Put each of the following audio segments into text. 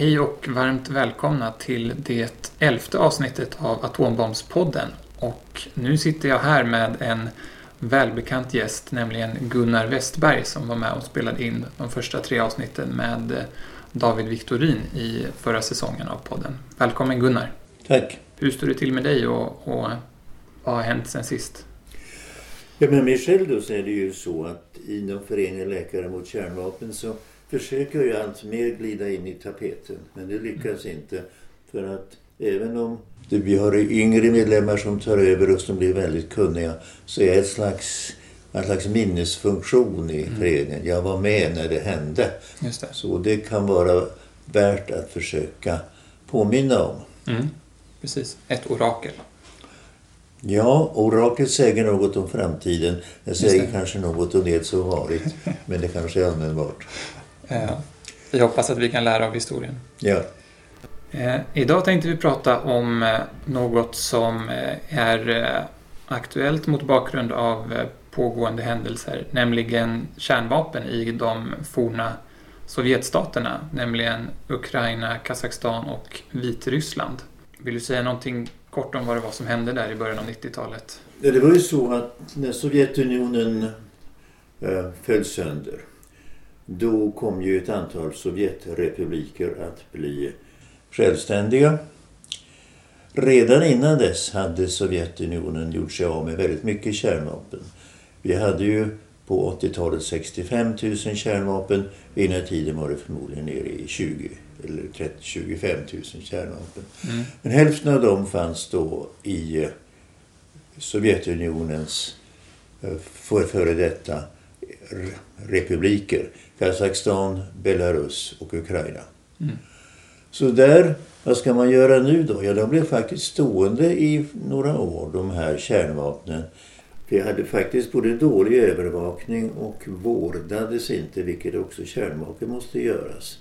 Hej och varmt välkomna till det elfte avsnittet av Atombombspodden. Och nu sitter jag här med en välbekant gäst, nämligen Gunnar Westberg som var med och spelade in de första tre avsnitten med David Viktorin i förra säsongen av podden. Välkommen Gunnar! Tack! Hur står det till med dig och, och vad har hänt sen sist? Ja, med mig själv då så är det ju så att inom Föreningen Läkare mot kärnvapen så försöker ju allt mer glida in i tapeten. Men det lyckas inte. För att även om vi har yngre medlemmar som tar över och som blir väldigt kunniga så är ett slags, en slags minnesfunktion i mm. föreningen. Jag var med när det hände. Det. Så det kan vara värt att försöka påminna om. Mm. Precis, ett orakel. Ja, oraklet säger något om framtiden. Det säger det. kanske något om det som varit. men det kanske är användbart. Eh, vi hoppas att vi kan lära av historien. Ja. Eh, idag tänkte vi prata om eh, något som är aktuellt mot bakgrund av pågående händelser, nämligen kärnvapen i de forna Sovjetstaterna, nämligen Ukraina, Kazakstan och Vitryssland. Vill du säga någonting kort om vad det var som hände där i början av 90-talet? Ja, det var ju så att när Sovjetunionen föll sönder då kom ju ett antal Sovjetrepubliker att bli självständiga. Redan innan dess hade Sovjetunionen gjort sig av med väldigt mycket kärnvapen. Vi hade ju på 80-talet 65 000 kärnvapen. Vid den här tiden var det förmodligen nere i 20 eller 30, 25 000 kärnvapen. Mm. Men hälften av dem fanns då i Sovjetunionens eh, före detta republiker. Kazakstan, Belarus och Ukraina. Mm. Så där, vad ska man göra nu då? Ja, de blev faktiskt stående i några år, de här kärnvapnen. Vi hade faktiskt både dålig övervakning och vårdades inte, vilket också kärnvapen måste göras.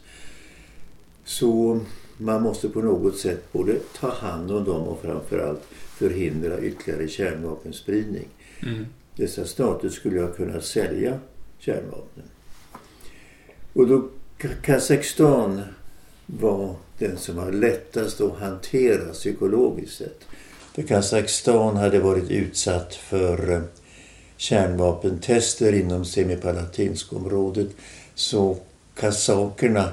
Så man måste på något sätt både ta hand om dem och framförallt förhindra ytterligare kärnvapenspridning. Mm. Dessa stater skulle ha kunnat sälja kärnvapnen. Och då Kazakstan var den som var lättast att hantera psykologiskt sett. För Kazakstan hade varit utsatt för eh, kärnvapentester inom semipalatinskområdet. Så kazakerna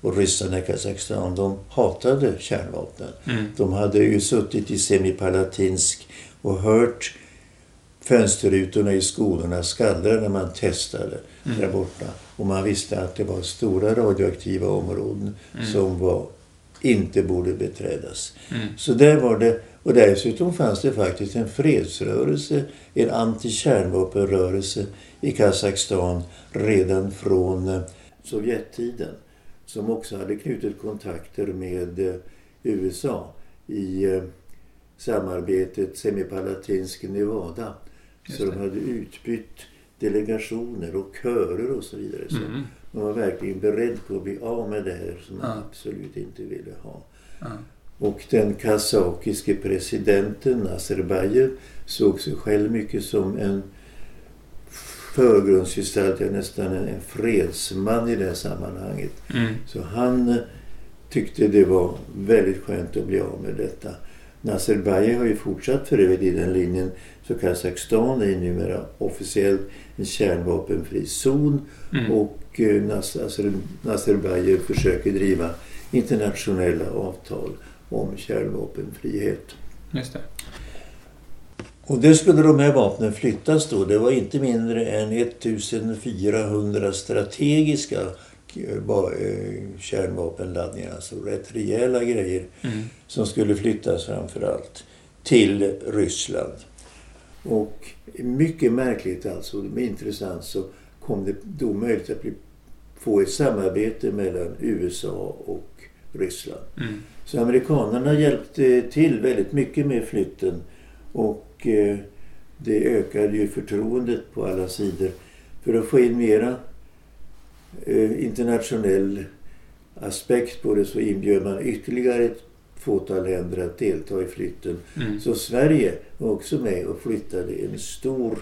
och ryssarna i Kazakstan, de hatade kärnvapnen. Mm. De hade ju suttit i semipalatinsk och hört fönsterrutorna i skolorna skallra när man testade mm. där borta. Och man visste att det var stora radioaktiva områden mm. som var, inte borde beträdas. Mm. Så där var det. Och dessutom fanns det faktiskt en fredsrörelse, en antikärnvapenrörelse i Kazakstan redan från eh, Sovjettiden. Som också hade knutit kontakter med eh, USA i eh, samarbetet Semipalatinsk Nevada. Så de hade utbytt delegationer och körer och så vidare. Så mm. Man var verkligen beredd på att bli av med det här som man ja. absolut inte ville ha. Ja. Och den kazakiske presidenten Nazarbayev såg sig själv mycket som en förgrundsgestalt, nästan en, en fredsman i det här sammanhanget. Mm. Så han tyckte det var väldigt skönt att bli av med detta. Nazarbayev har ju fortsatt för övrigt i den linjen så Kazakstan är numera officiellt en kärnvapenfri zon mm. och eh, Nazarbayev försöker driva internationella avtal om kärnvapenfrihet. Just det. Och det skulle de här vapnen flyttas då. Det var inte mindre än 1400 strategiska eh, kärnvapenladdningar, alltså rätt rejäla grejer mm. som skulle flyttas framförallt till Ryssland. Och mycket märkligt alltså, men intressant så kom det då möjligt att bli, få ett samarbete mellan USA och Ryssland. Mm. Så amerikanerna hjälpte till väldigt mycket med flytten och eh, det ökade ju förtroendet på alla sidor. För att få in mera eh, internationell aspekt på det så inbjöd man ytterligare ett fåtal länder att delta i flytten. Mm. Så Sverige var också med och flyttade en stor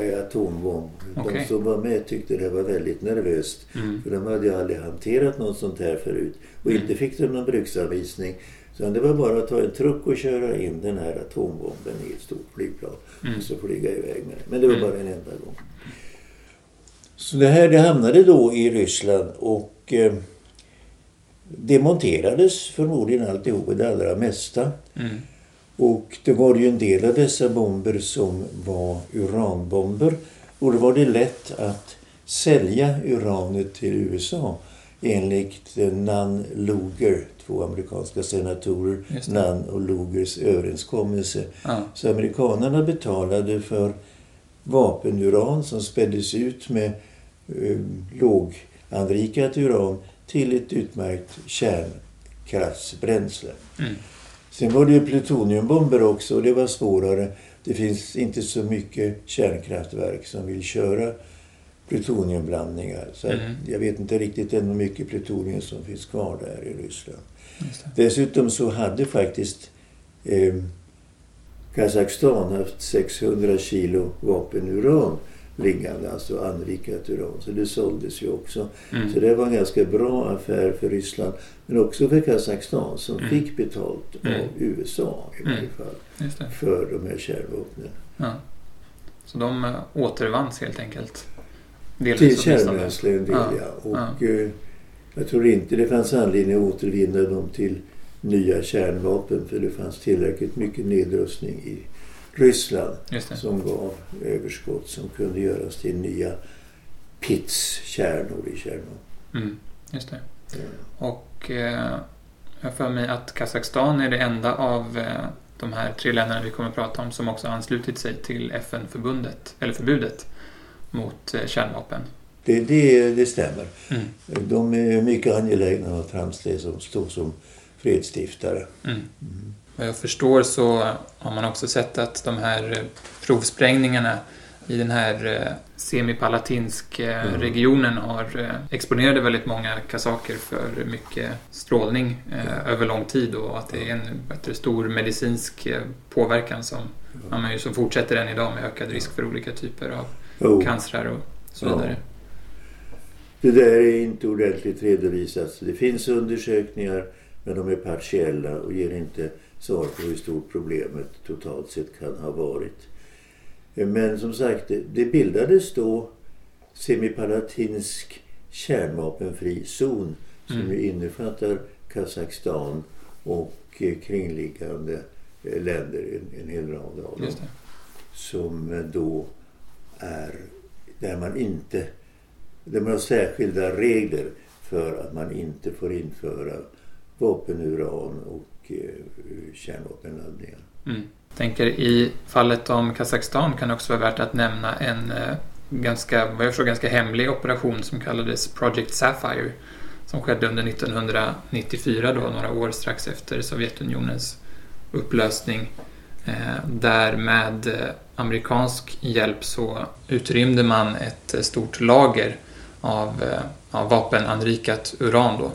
eh, atombomb. Okej. De som var med tyckte det var väldigt nervöst. Mm. För de hade ju aldrig hanterat något sånt här förut. Och Mm. inte fick de någon bruksanvisning. Så det var bara att ta en truck och köra in den här atombomben i ett stort flygplan. Mm. Och så flyga iväg med den. Men det var Mm. bara en enda gång. Så det här det hamnade då i Ryssland och eh, demonterades förmodligen alltihop, det allra mesta. Mm. Och det var ju en del av dessa bomber som var uranbomber. Och då var det lätt att sälja uranet till USA enligt Nunn Luger, två amerikanska senatorer. Nunn och Lugers överenskommelse. Ja. Så amerikanerna betalade för vapenuran som späddes ut med låganrikat uran till ett utmärkt kärnkraftsbränsle. Mm. Sen var det ju plutoniumbomber också och det var svårare. Det finns inte så mycket kärnkraftverk som vill köra plutoniumblandningar. Så Mm. jag vet inte riktigt än hur mycket plutonium som finns kvar där i Ryssland. Dessutom så hade faktiskt eh, Kazakstan haft 600 kilo vapenuran liggande, alltså anrikat uran. Så det såldes ju också. Mm. Så det var en ganska bra affär för Ryssland. Men också för Kazakstan som Mm. fick betalt Mm. av USA i Mm. varje fall. För de här kärnvapnen. Ja. Så de eh, återvanns helt enkelt? Delvis Till kärnbränsle en del Ja. ja. Och eh, jag tror inte det fanns anledning att återvinna dem till nya kärnvapen. För det fanns tillräckligt mycket nedrustning i Ryssland. Som gav överskott som kunde göras till nya PITS-kärnor i Tjernobyl. Mm. Just det. Ja. Och eh, jag har för mig att Kazakstan är det enda av eh, de här tre länderna vi kommer att prata om som också anslutit sig till FN-förbundet, eller förbudet mot eh, kärnvapen. Det, det, det stämmer. Mm. De är mycket angelägna om att framstå som, stå som fredsstiftare. Mm. Vad jag förstår så har man också sett att de här eh, provsprängningarna i den här eh, semipalatinsk eh, Mm. regionen har exponerade väldigt många kasaker för mycket strålning över lång tid och att det är en bättre stor medicinsk påverkan som, ja, som fortsätter än idag med ökad risk för olika typer av Jo, cancrar och så Ja. vidare. det där är inte ordentligt redovisat. Det finns undersökningar men de är partiella och ger inte svar på hur stort problemet totalt sett kan ha varit. Men som sagt, det, bildades då semipalatinsk kärnvapenfri zon som Mm. innefattar Kazakstan och eh, kringliggande eh, länder, en, en hel rad av dem som eh, då är där man inte där man har särskilda regler för att man inte får införa vapenuran och eh, Eh, kärnvapenladdningar. Mm. Tänker i fallet om Kazakstan kan det också vara värt att nämna en eh, ganska, vad jag förstår, ganska hemlig operation som kallades Project Sapphire som skedde under 1994 då, några år strax efter Sovjetunionens upplösning. Eh, där med eh, amerikansk hjälp så utrymde man ett eh, stort lager av, eh, av vapenanrikat uran då.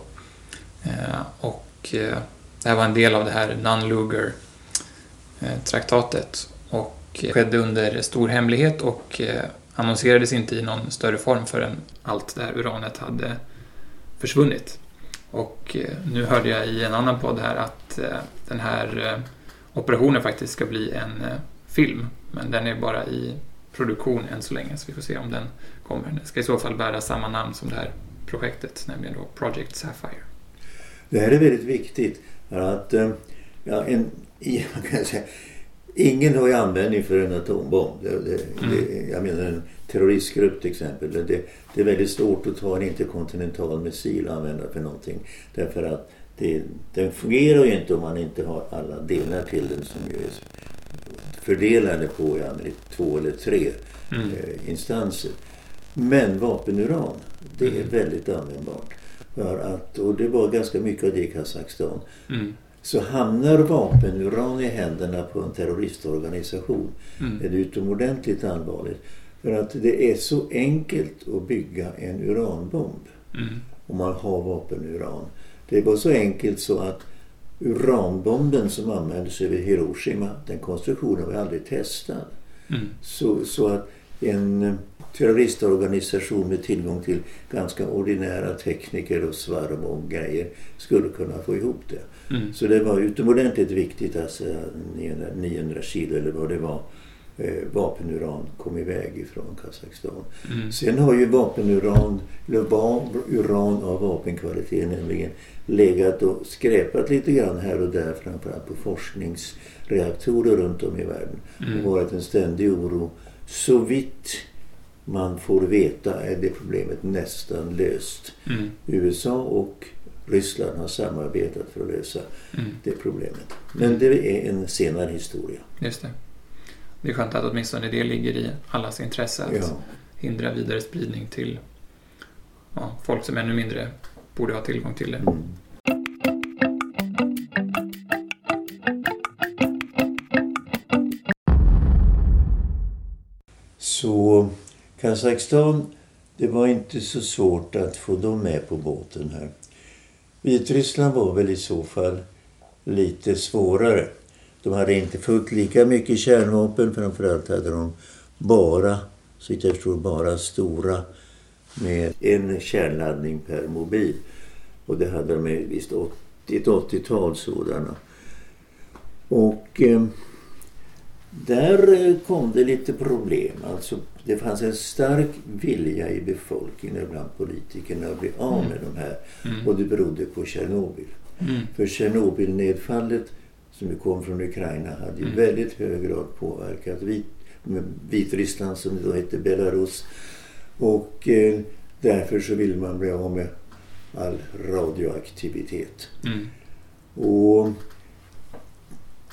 Eh, och eh, det här var en del av det här Nunn-Luger-traktatet och skedde under stor hemlighet och eh, annonserades inte i någon större form förrän allt det här uranet hade försvunnit. Och eh, nu hörde jag i en annan podd här att eh, den här operationen faktiskt ska bli en film, men den är bara i produktion än så länge, så vi får se om den kommer. Den ska i så fall bära samma namn som det här projektet, nämligen då Project Sapphire. Det här är väldigt viktigt. Att, eh, ja, en, i- man kan säga, ingen har ju användning för en atombomb. Det, det, det, jag menar en terroristgrupp till exempel. Det, det, är väldigt svårt att ta en interkontinental missil och använda för någonting. Därför att det, den fungerar ju inte om man inte har alla delar till den som ju är fördelade på med två eller tre Mm. eh, instanser. Men vapenuran, det är Mm. väldigt användbart. För att, och det var ganska mycket av det i Kazakstan. Mm. Så hamnar vapenuran i händerna på en terroristorganisation Mm. är det utomordentligt allvarligt. För att det är så enkelt att bygga en uranbomb Mm. om man har vapenuran. Det var så enkelt så att uranbomben som användes över Hiroshima, den konstruktionen var aldrig testad. Mm. Så, så att en terroristorganisation med tillgång till ganska ordinära tekniker och svarv och grejer skulle kunna få ihop det. Mm. Så det var utomordentligt viktigt att alltså, 900 kilo eller vad det var eh, vapenuran kom iväg ifrån Kazakstan. Mm. Sen har ju vapenuran, eller uran av vapenkvalitet nämligen legat och skräpat lite grann här och där framförallt på forskningsreaktorer runt om i världen. Mm. Och varit en ständig oro. Så vitt man får veta är det problemet nästan löst. Mm. USA och Ryssland har samarbetat för att lösa mm. det problemet. Men det är en senare historia. Just det. Det är skönt att åtminstone det ligger i allas intresse att ja. hindra vidare spridning till ja, folk som ännu mindre borde ha tillgång till det. Mm. Så Kazakstan, det var inte så svårt att få dem med på båten här. Vitryssland var väl i så fall lite svårare. De hade inte fullt lika mycket kärnvapen. Framförallt hade de bara, så jag förstår, bara stora med en kärnladdning per mobil. Och det hade de visst ett 80-tal sådana. Och eh, där eh, kom det lite problem. Alltså, det fanns en stark vilja i befolkningen och bland politikerna att bli av med mm. de här. Mm. Och det berodde på Tjernobyl. Mm. För Tjernobylnedfallet som kom från Ukraina hade ju mm. väldigt hög grad påverkat Vit, Vitryssland som då hette Belarus. Och eh, därför så ville man bli av med all radioaktivitet. Mm. Och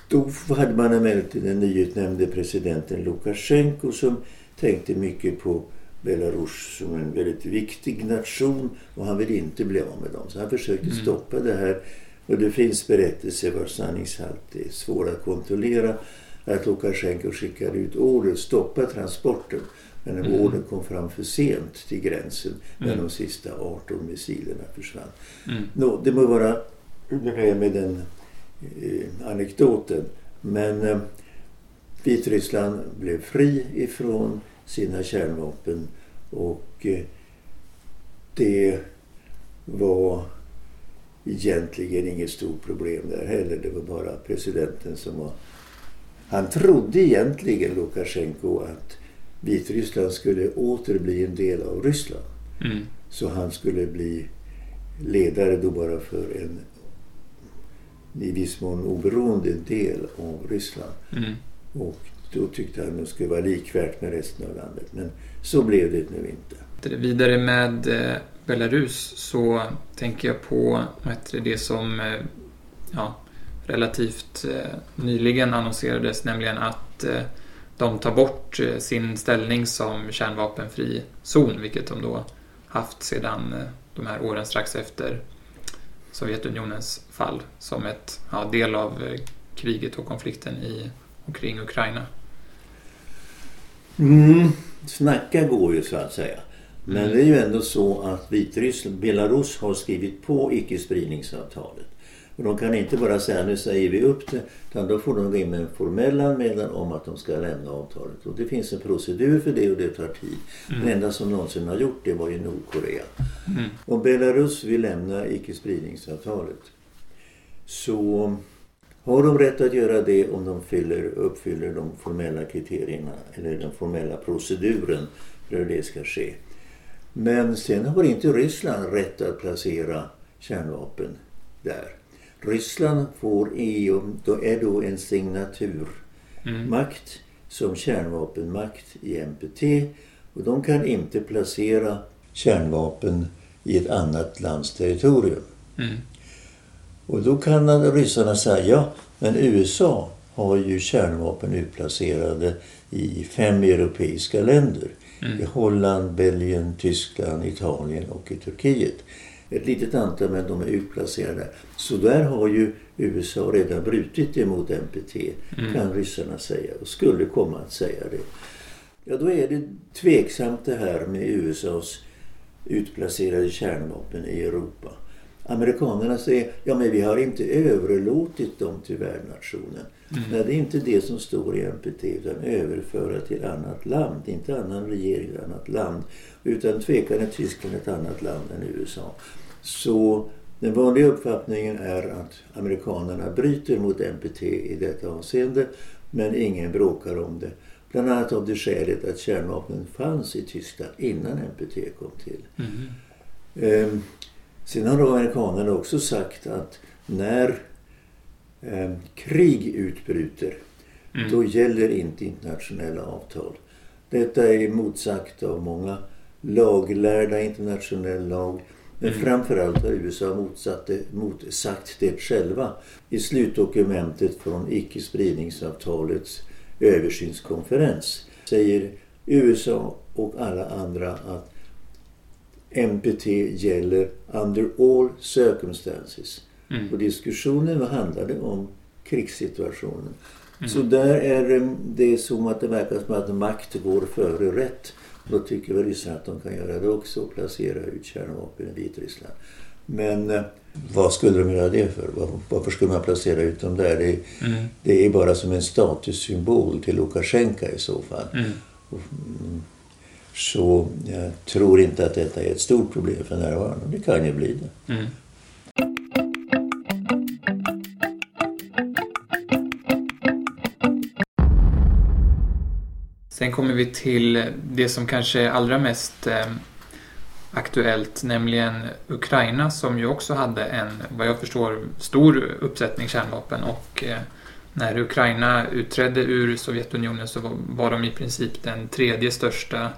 då hade man emellertid den nyutnämnde presidenten Lukasjenko som tänkte mycket på Belarus som en väldigt viktig nation och han ville inte bli av med dem. Så han försökte mm. stoppa det här. Och det finns berättelser vars sanningshalt är svår att kontrollera. Att Lukasjenko skickade ut order, stoppa transporten. Men mm. ordern kom fram för sent till gränsen när mm. de sista 18 missilerna försvann. Mm. Nå, det må vara med den eh, anekdoten. Men eh, Vitryssland blev fri ifrån sina kärnvapen och eh, det var egentligen inget stort problem där heller. Det var bara presidenten som var... Han trodde egentligen, Lukasjenko, att Vitryssland skulle åter bli en del av Ryssland. Mm. Så han skulle bli ledare då bara för en i viss mån oberoende del av Ryssland. Mm. Och då tyckte han att det skulle vara likvärt med resten av landet. Men så blev det nu inte. Vidare med eh, Belarus så tänker jag på det som eh, ja, relativt eh, nyligen annonserades, nämligen att de tar bort sin ställning som kärnvapenfri zon, vilket de då haft sedan de här åren strax efter Sovjetunionens fall som ett ja, del av kriget och konflikten i och kring Ukraina. Mm, snacka går ju så att säga. Men mm. det är ju ändå så att Vitryssland, Belarus har skrivit på icke-spridningsavtalet. Och de kan inte bara säga nu säger vi upp det utan då får de gå in med en formell anmälan om att de ska lämna avtalet. Och det finns en procedur för det och det tar tid. Mm. Den enda som någonsin har gjort det var ju Nordkorea. Mm. Och Belarus vill lämna icke-spridningsavtalet. Så har de rätt att göra det om de fyller, uppfyller de formella kriterierna eller den formella proceduren för hur det ska ske. Men sen har inte Ryssland rätt att placera kärnvapen där. Ryssland får EU, då är då en signaturmakt mm. som kärnvapenmakt i NPT och de kan inte placera kärnvapen i ett annat lands territorium. Mm. Och då kan ryssarna säga, ja men USA har ju kärnvapen utplacerade i fem europeiska länder. Mm. I Holland, Belgien, Tyskland, Italien och i Turkiet. Ett litet antal men de är utplacerade. Så där har ju USA redan brutit emot NPT mm. kan ryssarna säga och skulle komma att säga det. Ja då är det tveksamt det här med USAs utplacerade kärnvapen i Europa. Amerikanerna säger ja men vi har inte överlåtit dem till värdnationen. Mm. Nej, det är inte det som står i NPT utan överföra till annat land. Inte annan regering, annat land. Utan tvekan är Tyskland ett annat land än USA. Så den vanliga uppfattningen är att amerikanerna bryter mot NPT i detta avseende men ingen bråkar om det. Bland annat av det skälet att kärnvapnen fanns i Tyskland innan NPT kom till. Mm. Ehm, sen har då amerikanerna också sagt att när eh, krig utbryter mm. då gäller inte internationella avtal. Detta är motsagt av många laglärda internationell lag. Men mm. framförallt har USA motsatte, motsagt det själva i slutdokumentet från icke-spridningsavtalets översynskonferens. Säger USA och alla andra att NPT gäller under all circumstances. Mm. Och diskussionen handlade om krigssituationen. Mm. Så där är det som att det verkar som att makt går före rätt. Då tycker väl Ryssland att de kan göra det också och placera ut kärnvapen i Vitryssland. Men eh, vad skulle de göra det för? Varför skulle man placera ut dem där? Det, mm. det är bara som en statussymbol till Lukasjenko i så fall. Mm. Så jag tror inte att detta är ett stort problem för närvarande. Det kan ju bli det. Mm. Sen kommer vi till det som kanske är allra mest eh, aktuellt, nämligen Ukraina som ju också hade en, vad jag förstår, stor uppsättning kärnvapen och eh, när Ukraina utträdde ur Sovjetunionen så var de i princip den tredje största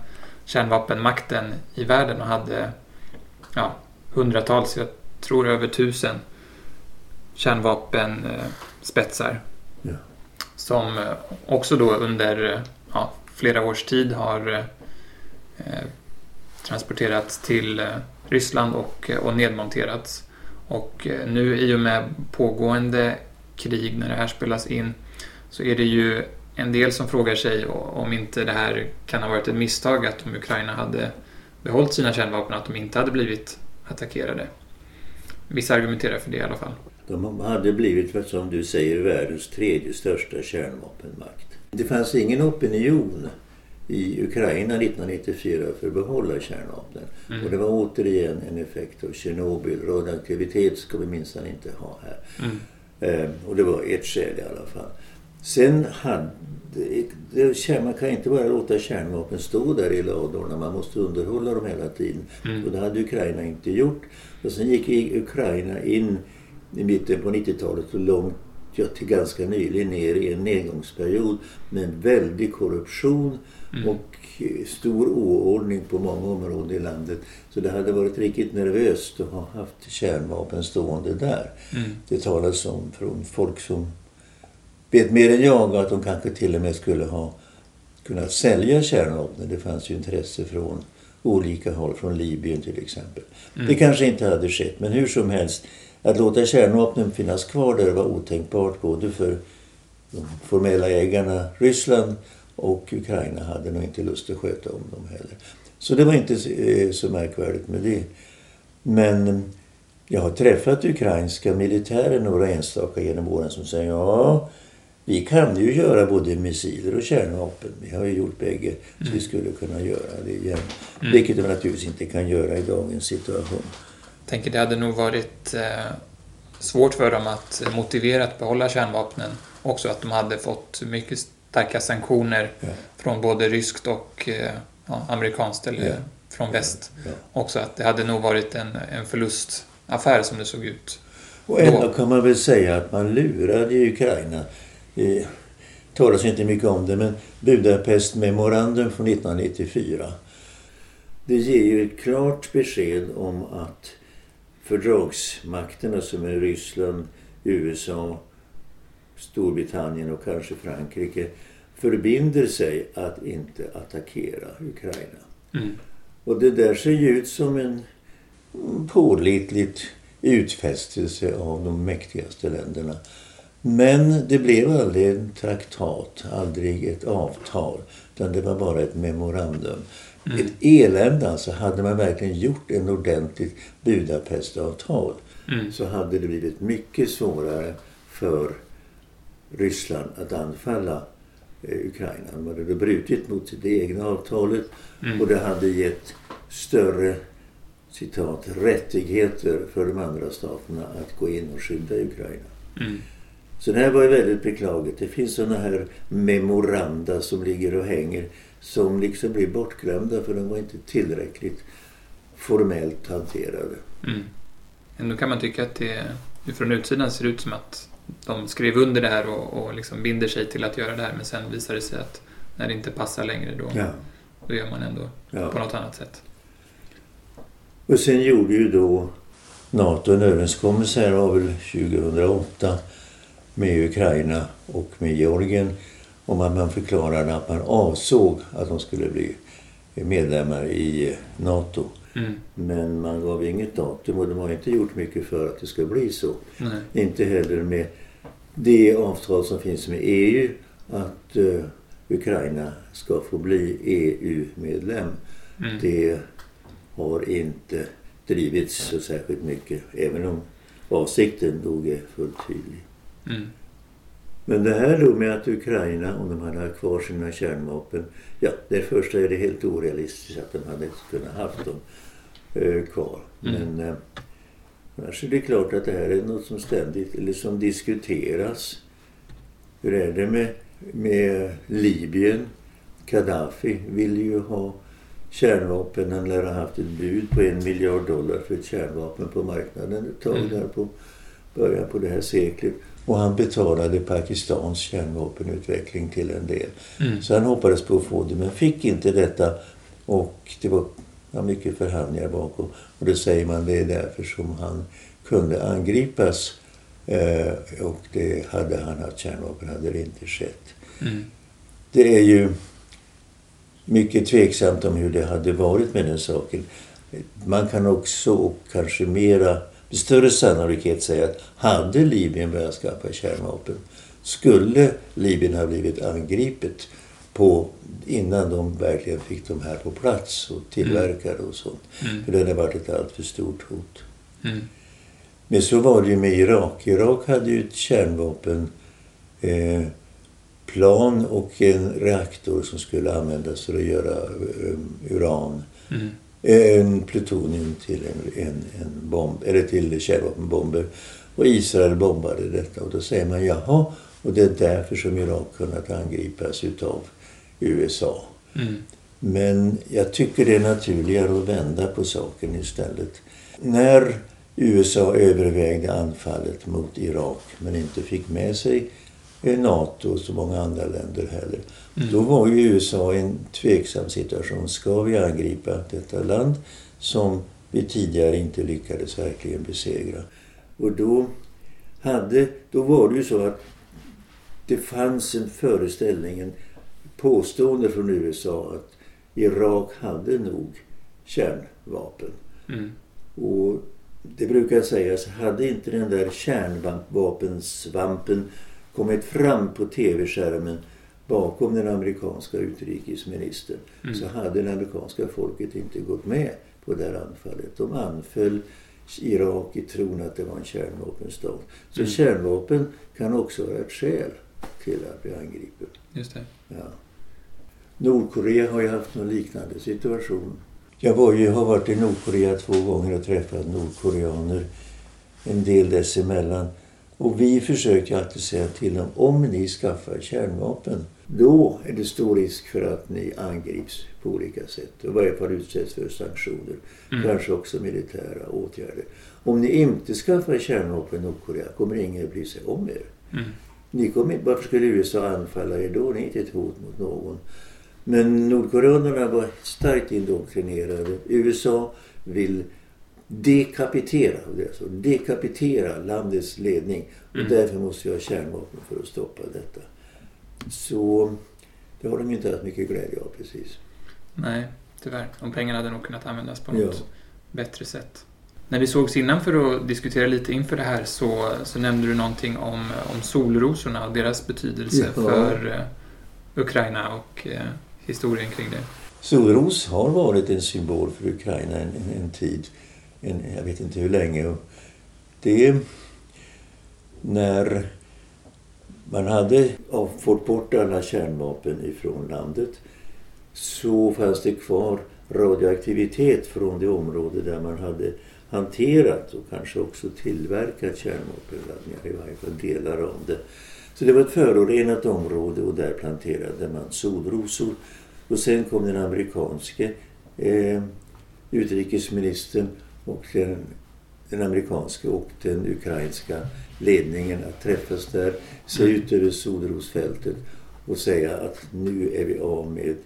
kärnvapenmakten i världen och hade ja, hundratals, jag tror över tusen kärnvapenspetsar. Ja. Som också då under ja, flera års tid har eh, transporterats till eh, Ryssland och, eh, och nedmonterats. Och eh, nu i och med pågående krig när det här spelas in så är det ju en del som frågar sig om inte det här kan ha varit ett misstag att om Ukraina hade behållit sina kärnvapen att de inte hade blivit attackerade. Vissa argumenterar för det i alla fall. De hade blivit, som du säger, världens tredje största kärnvapenmakt. Det fanns ingen opinion i Ukraina 1994 för att behålla kärnvapnen. Mm. Och det var återigen en effekt av Tjernobyl. Radioaktivitet ska vi minsann inte ha här. Mm. Eh, och det var ett skäl i alla fall. Sen hade... Det, man kan inte bara låta kärnvapen stå där i ladorna. Man måste underhålla dem hela tiden. Mm. Och det hade Ukraina inte gjort. Och sen gick Ukraina in i mitten på 90-talet och långt ja, till ganska nyligen ner i en nedgångsperiod med en väldig korruption mm. och stor oordning på många områden i landet. Så det hade varit riktigt nervöst att ha haft kärnvapen stående där. Mm. Det talas om från folk som vet mer än jag att de kanske till och med skulle ha kunnat sälja kärnvapen. Det fanns ju intresse från olika håll, från Libyen till exempel. Mm. Det kanske inte hade skett, men hur som helst. Att låta kärnvapnen finnas kvar där var otänkbart både för de formella ägarna Ryssland och Ukraina hade nog inte lust att sköta om dem heller. Så det var inte eh, så märkvärdigt med det. Men jag har träffat ukrainska militärer några enstaka genom åren som säger ja, vi kan ju göra både missiler och kärnvapen. Vi har ju gjort bägge. Så vi mm. skulle kunna göra det igen. Mm. Vilket vi naturligtvis inte kan göra i dagens situation. Jag tänker det hade nog varit eh, svårt för dem att motivera att behålla kärnvapnen. Också att de hade fått mycket starka sanktioner ja. från både ryskt och eh, ja, amerikanskt eller ja. från väst. Också att det hade nog varit en, en förlustaffär som det såg ut. Och ändå kan man väl säga att man lurade Ukraina. Det talas inte mycket om det men Budapest memorandum från 1994. Det ger ju ett klart besked om att fördragsmakterna som är Ryssland, USA, Storbritannien och kanske Frankrike förbinder sig att inte attackera Ukraina. Mm. Och det där ser ju ut som en pålitligt utfästelse av de mäktigaste länderna Men det blev aldrig en traktat, aldrig ett avtal. Utan det var bara ett memorandum. Mm. Ett elände alltså. Hade man verkligen gjort en ordentligt Budapestavtal mm. så hade det blivit mycket svårare för Ryssland att anfalla eh, Ukraina. De hade brutit mot det egna avtalet mm. och det hade gett större citat, rättigheter för de andra staterna att gå in och skydda Ukraina. Mm. Så det här var ju väldigt beklagligt. Det finns sådana här memoranda som ligger och hänger som liksom blir bortglömda för de var inte tillräckligt formellt hanterade. Mm. Ändå kan man tycka att det från utsidan ser ut som att de skrev under det här och, och liksom binder sig till att göra det här men sen visar det sig att när det inte passar längre då, ja. då gör man ändå ja. på något annat sätt. Och sen gjorde ju då NATO en överenskommelse här väl 2008 med Ukraina och med Georgien om att man förklarade att man avsåg att de skulle bli medlemmar i NATO. Mm. Men man gav inget datum och de har inte gjort mycket för att det ska bli så. Nej. Inte heller med det avtal som finns med EU att uh, Ukraina ska få bli EU-medlem. Mm. Det har inte drivits så särskilt mycket även om avsikten nog är fullt tydlig. Mm. Men det här då med att Ukraina, om de hade haft kvar sina kärnvapen, ja, det första är det helt orealistiskt att de hade kunnat haft dem eh, kvar. Mm. Men eh, annars är det klart att det här är något som ständigt, eller som diskuteras. Hur är det med, med Libyen? Gaddafi vill ju ha kärnvapen. Han lär ha haft ett bud på en miljard dollar för ett kärnvapen på marknaden ett tag mm. där på början på det här seklet. Och han betalade Pakistans kärnvapenutveckling till en del. Mm. Så han hoppades på att få det men fick inte detta. Och det var ja, mycket förhandlingar bakom. Och då säger man det är därför som han kunde angripas. Eh, och det hade han haft kärnvapen hade det inte skett. Mm. Det är ju mycket tveksamt om hur det hade varit med den saken. Man kan också, och kanske mera med större sannolikhet säga att hade Libyen börjat skaffa kärnvapen skulle Libyen ha blivit angripet på, innan de verkligen fick de här på plats och tillverkade och sånt. Mm. För det hade varit ett alltför stort hot. Mm. Men så var det ju med Irak. Irak hade ju ett kärnvapenplan eh, och en reaktor som skulle användas för att göra eh, uran. Mm en plutonium till en, en, en bomb, eller till kärnvapenbomber. Och Israel bombade detta och då säger man jaha, och det är därför som Irak kunnat angripas utav USA. Mm. Men jag tycker det är naturligare att vända på saken istället. När USA övervägde anfallet mot Irak men inte fick med sig NATO och så många andra länder heller. Mm. Då var ju USA i en tveksam situation. Ska vi angripa detta land som vi tidigare inte lyckades verkligen besegra? Och då, hade, då var det ju så att det fanns en föreställning, en påstående från USA att Irak hade nog kärnvapen. Mm. Och det brukar sägas, hade inte den där kärnvapensvampen kommit fram på tv-skärmen bakom den amerikanska utrikesministern mm. så hade det amerikanska folket inte gått med på det här anfallet. De anföll Irak i tron att det var en kärnvapenstat. Så mm. kärnvapen kan också vara ett skäl till att bli angripen. Just det. Ja. Nordkorea har ju haft någon liknande situation. Jag var ju, har varit i Nordkorea två gånger och träffat nordkoreaner en del dessemellan. Och vi försöker alltid säga till dem, om ni skaffar kärnvapen, då är det stor risk för att ni angrips på olika sätt. Och i varje fall utsätts för sanktioner. Mm. Kanske också militära åtgärder. Om ni inte skaffar kärnvapen i Nordkorea kommer ingen att bry sig om er. Mm. Ni kommer, varför skulle USA anfalla er då? Ni är inte ett hot mot någon. Men nordkoreanerna var starkt indoktrinerade. USA vill dekapitera, alltså dekapitera landets ledning. Och mm. därför måste vi ha kärnvapen för att stoppa detta. Så det har de inte haft mycket glädje av precis. Nej, tyvärr. De pengarna hade nog kunnat användas på något ja. bättre sätt. när vi sågs innan för att diskutera lite inför det här så, så nämnde du någonting om, om solrosorna och deras betydelse ja. för uh, Ukraina och uh, historien kring det. Solros har varit en symbol för Ukraina en, en, en tid. En, jag vet inte hur länge. Och det är när man hade fått bort alla kärnvapen ifrån landet så fanns det kvar radioaktivitet från det område där man hade hanterat och kanske också tillverkat kärnvapenladdningar, i varje fall delar av det. Så det var ett förorenat område och där planterade man solrosor. Och sen kom den amerikanske eh, utrikesministern och den, den amerikanska och den ukrainska ledningen att träffas där, se mm. ut över solrosfältet och säga att nu är vi av med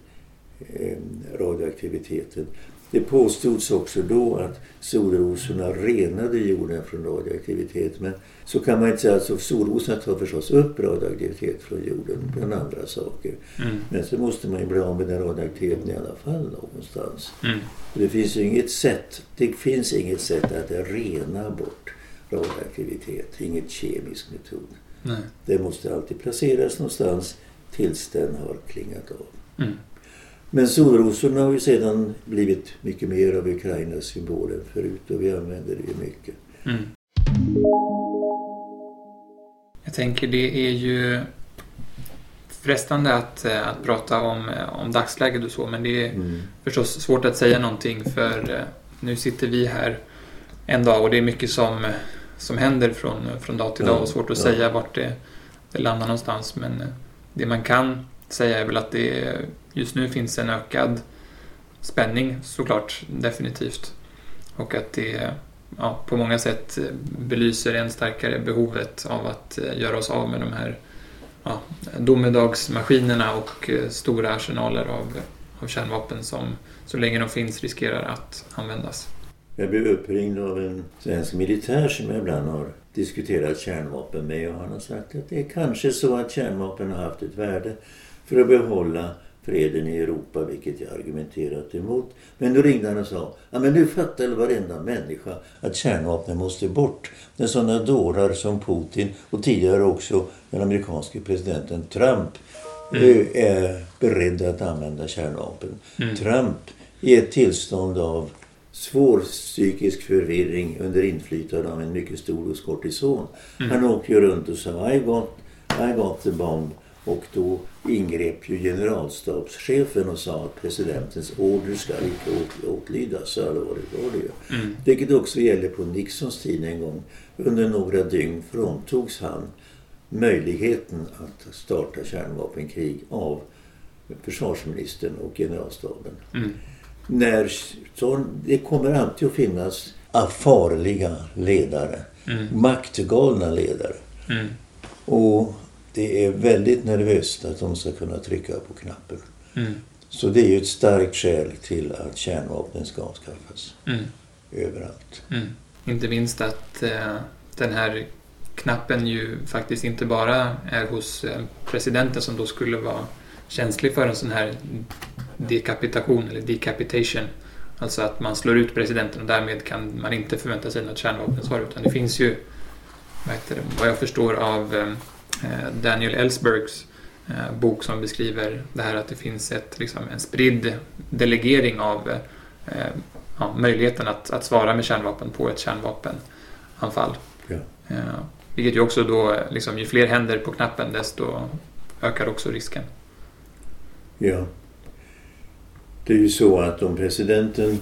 eh, radioaktiviteten. Det påstods också då att solrosorna renade jorden från radioaktivitet. Men så kan man inte säga. Alltså, solrosorna tar förstås upp radioaktivitet från jorden bland andra saker. Mm. Men så måste man ju bli av med den radioaktiviteten i alla fall någonstans. Mm. Det finns inget sätt, det finns inget sätt att rena bort radioaktivitet. Inget kemisk metod. Nej. Det måste alltid placeras någonstans tills den har klingat av. Mm. Men solrosorna har ju sedan blivit mycket mer av Ukrainas symbol än förut och vi använder det ju mycket. Mm. Jag tänker det är ju frestande att, eh, att prata om, eh, om dagsläget och så men det är mm. förstås svårt att säga någonting för eh, nu sitter vi här en dag och det är mycket som, som händer från, från dag till dag och svårt att ja. säga vart det, det landar någonstans men det man kan säga är väl att det just nu finns en ökad spänning såklart, definitivt. Och att det ja, på många sätt belyser än starkare behovet av att eh, göra oss av med de här ja, domedagsmaskinerna och eh, stora arsenaler av, av kärnvapen som så länge de finns riskerar att användas. Jag blev uppringd av en svensk militär som jag ibland har diskuterat kärnvapen med och han har sagt att det är kanske så att kärnvapen har haft ett värde för att behålla freden i Europa, vilket jag argumenterat emot. Men då ringde han och sa, ja men nu fattar varenda människa att kärnvapnen måste bort. När sådana dårar som Putin och tidigare också den amerikanske presidenten Trump mm. Eh, är beredda att använda kärnvapen. Mm. Trump i ett tillstånd av svår psykisk förvirring under inflytande av en mycket stor dos kortison. Mm. Han åker runt och sa I got, I got the bomb och då ingrep ju generalstabschefen och sa att presidentens order ska icke åtlydas. Så allvarligt var det ju. Mm. Vilket också gäller på Nixons tid en gång. Under några dygn fråntogs han möjligheten att starta kärnvapenkrig av försvarsministern och generalstaben. Mm. När, så, det kommer alltid att finnas farliga ledare. Mm. Maktgalna ledare. Mm. Och det är väldigt nervöst att de ska kunna trycka på knappen. Mm. Så det är ju ett starkt skäl till att kärnvapnen ska avskaffas. Mm. Överallt. Mm. Inte minst att eh, den här knappen ju faktiskt inte bara är hos eh, presidenten som då skulle vara känslig för en sån här dekapitation eller decapitation. Alltså att man slår ut presidenten och därmed kan man inte förvänta sig något kärnvapensvar utan det finns ju vad, det, vad jag förstår av Eh, Daniel Ellsbergs eh, bok som beskriver det här att det finns ett, liksom, en spridd delegering av eh, ja, möjligheten att, att svara med kärnvapen på ett kärnvapenanfall. Ja. vilket ju också då, liksom, ju fler händer på knappen desto ökar också risken. Ja. Det är ju så att om presidenten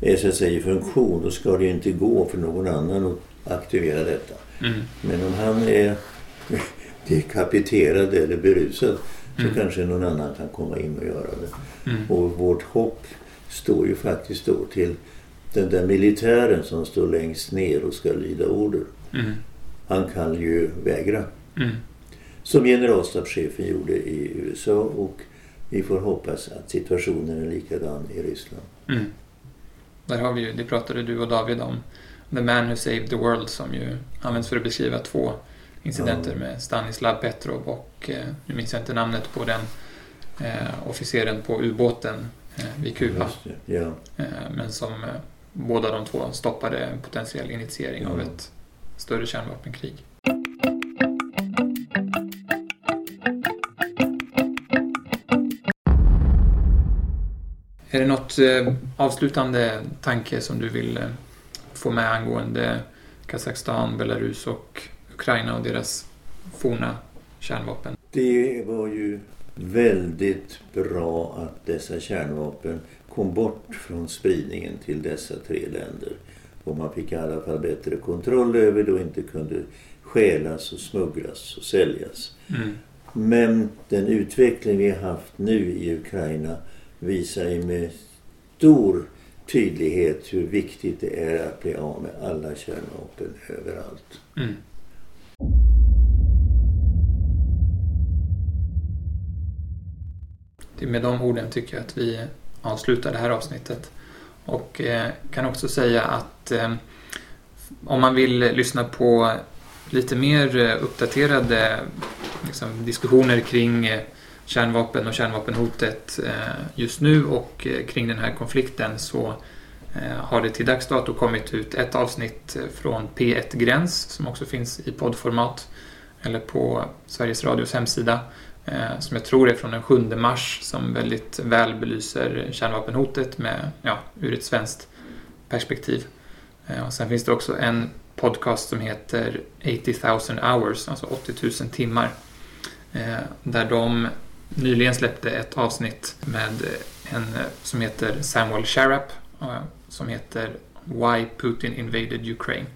är så att säga i funktion då ska det ju inte gå för någon annan att aktivera detta. Mm. Men om han är dekapiterad eller berusad så mm. kanske någon annan kan komma in och göra det. Mm. Och vårt hopp står ju faktiskt då till den där militären som står längst ner och ska lyda order. Mm. Han kan ju vägra. Mm. Som generalstabschefen gjorde i USA och vi får hoppas att situationen är likadan i Ryssland. Mm. Där har vi ju, det pratade du och David om, The Man Who Saved the World som ju används för att beskriva två incidenter med Stanislav Petrov och, eh, nu minns jag inte namnet på den eh, officeren på ubåten eh, vid Kuba. Ja. Men som, båda de två stoppade en potentiell initiering av ett större kärnvapenkrig. Är det något avslutande tanke som du vill få med angående Kazakstan, Belarus och Ukraina och deras forna kärnvapen? Det var ju väldigt bra att dessa kärnvapen kom bort från spridningen till dessa tre länder. Och man fick i alla fall bättre kontroll över det och inte kunde stjälas och smugglas och säljas. Mm. Men den utveckling vi har haft nu i Ukraina visar ju med stor tydlighet hur viktigt det är att bli av med alla kärnvapen överallt. Mm. Med de orden tycker jag att vi avslutar det här avsnittet. Och eh, kan också säga att eh, om man vill lyssna på lite mer eh, uppdaterade liksom, diskussioner kring eh, kärnvapen och kärnvapenhotet eh, just nu och eh, kring den här konflikten så Eh, har det till dags dato kommit ut ett avsnitt från P1 Gräns som också finns i poddformat eller på Sveriges Radios hemsida eh, som jag tror är från den 7 mars som väldigt väl belyser kärnvapenhotet med, ja, ur ett svenskt perspektiv. Eh, och sen finns det också en podcast som heter 80 000 hours, alltså 80 000 timmar. Där de nyligen släppte ett avsnitt med en som heter Samuel Sharap som heter Why Putin Invaded Ukraine.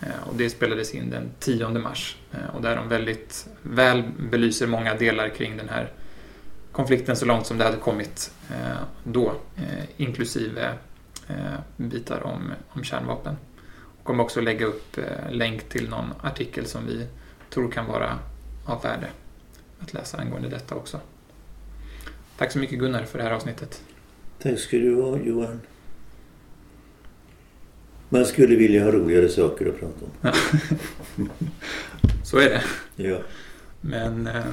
Eh, och det spelades in den 10 mars eh, och där de väldigt väl belyser många delar kring den här konflikten så långt som det hade kommit eh, då, inklusive bitar om, om kärnvapen. Och kommer också lägga upp länk till någon artikel som vi tror kan vara av värde att läsa angående detta också. Tack så mycket Gunnar för det här avsnittet. Tack ska du ha Johan. Man skulle vilja ha roligare saker att prata om. Så är det. Ja. Men eh,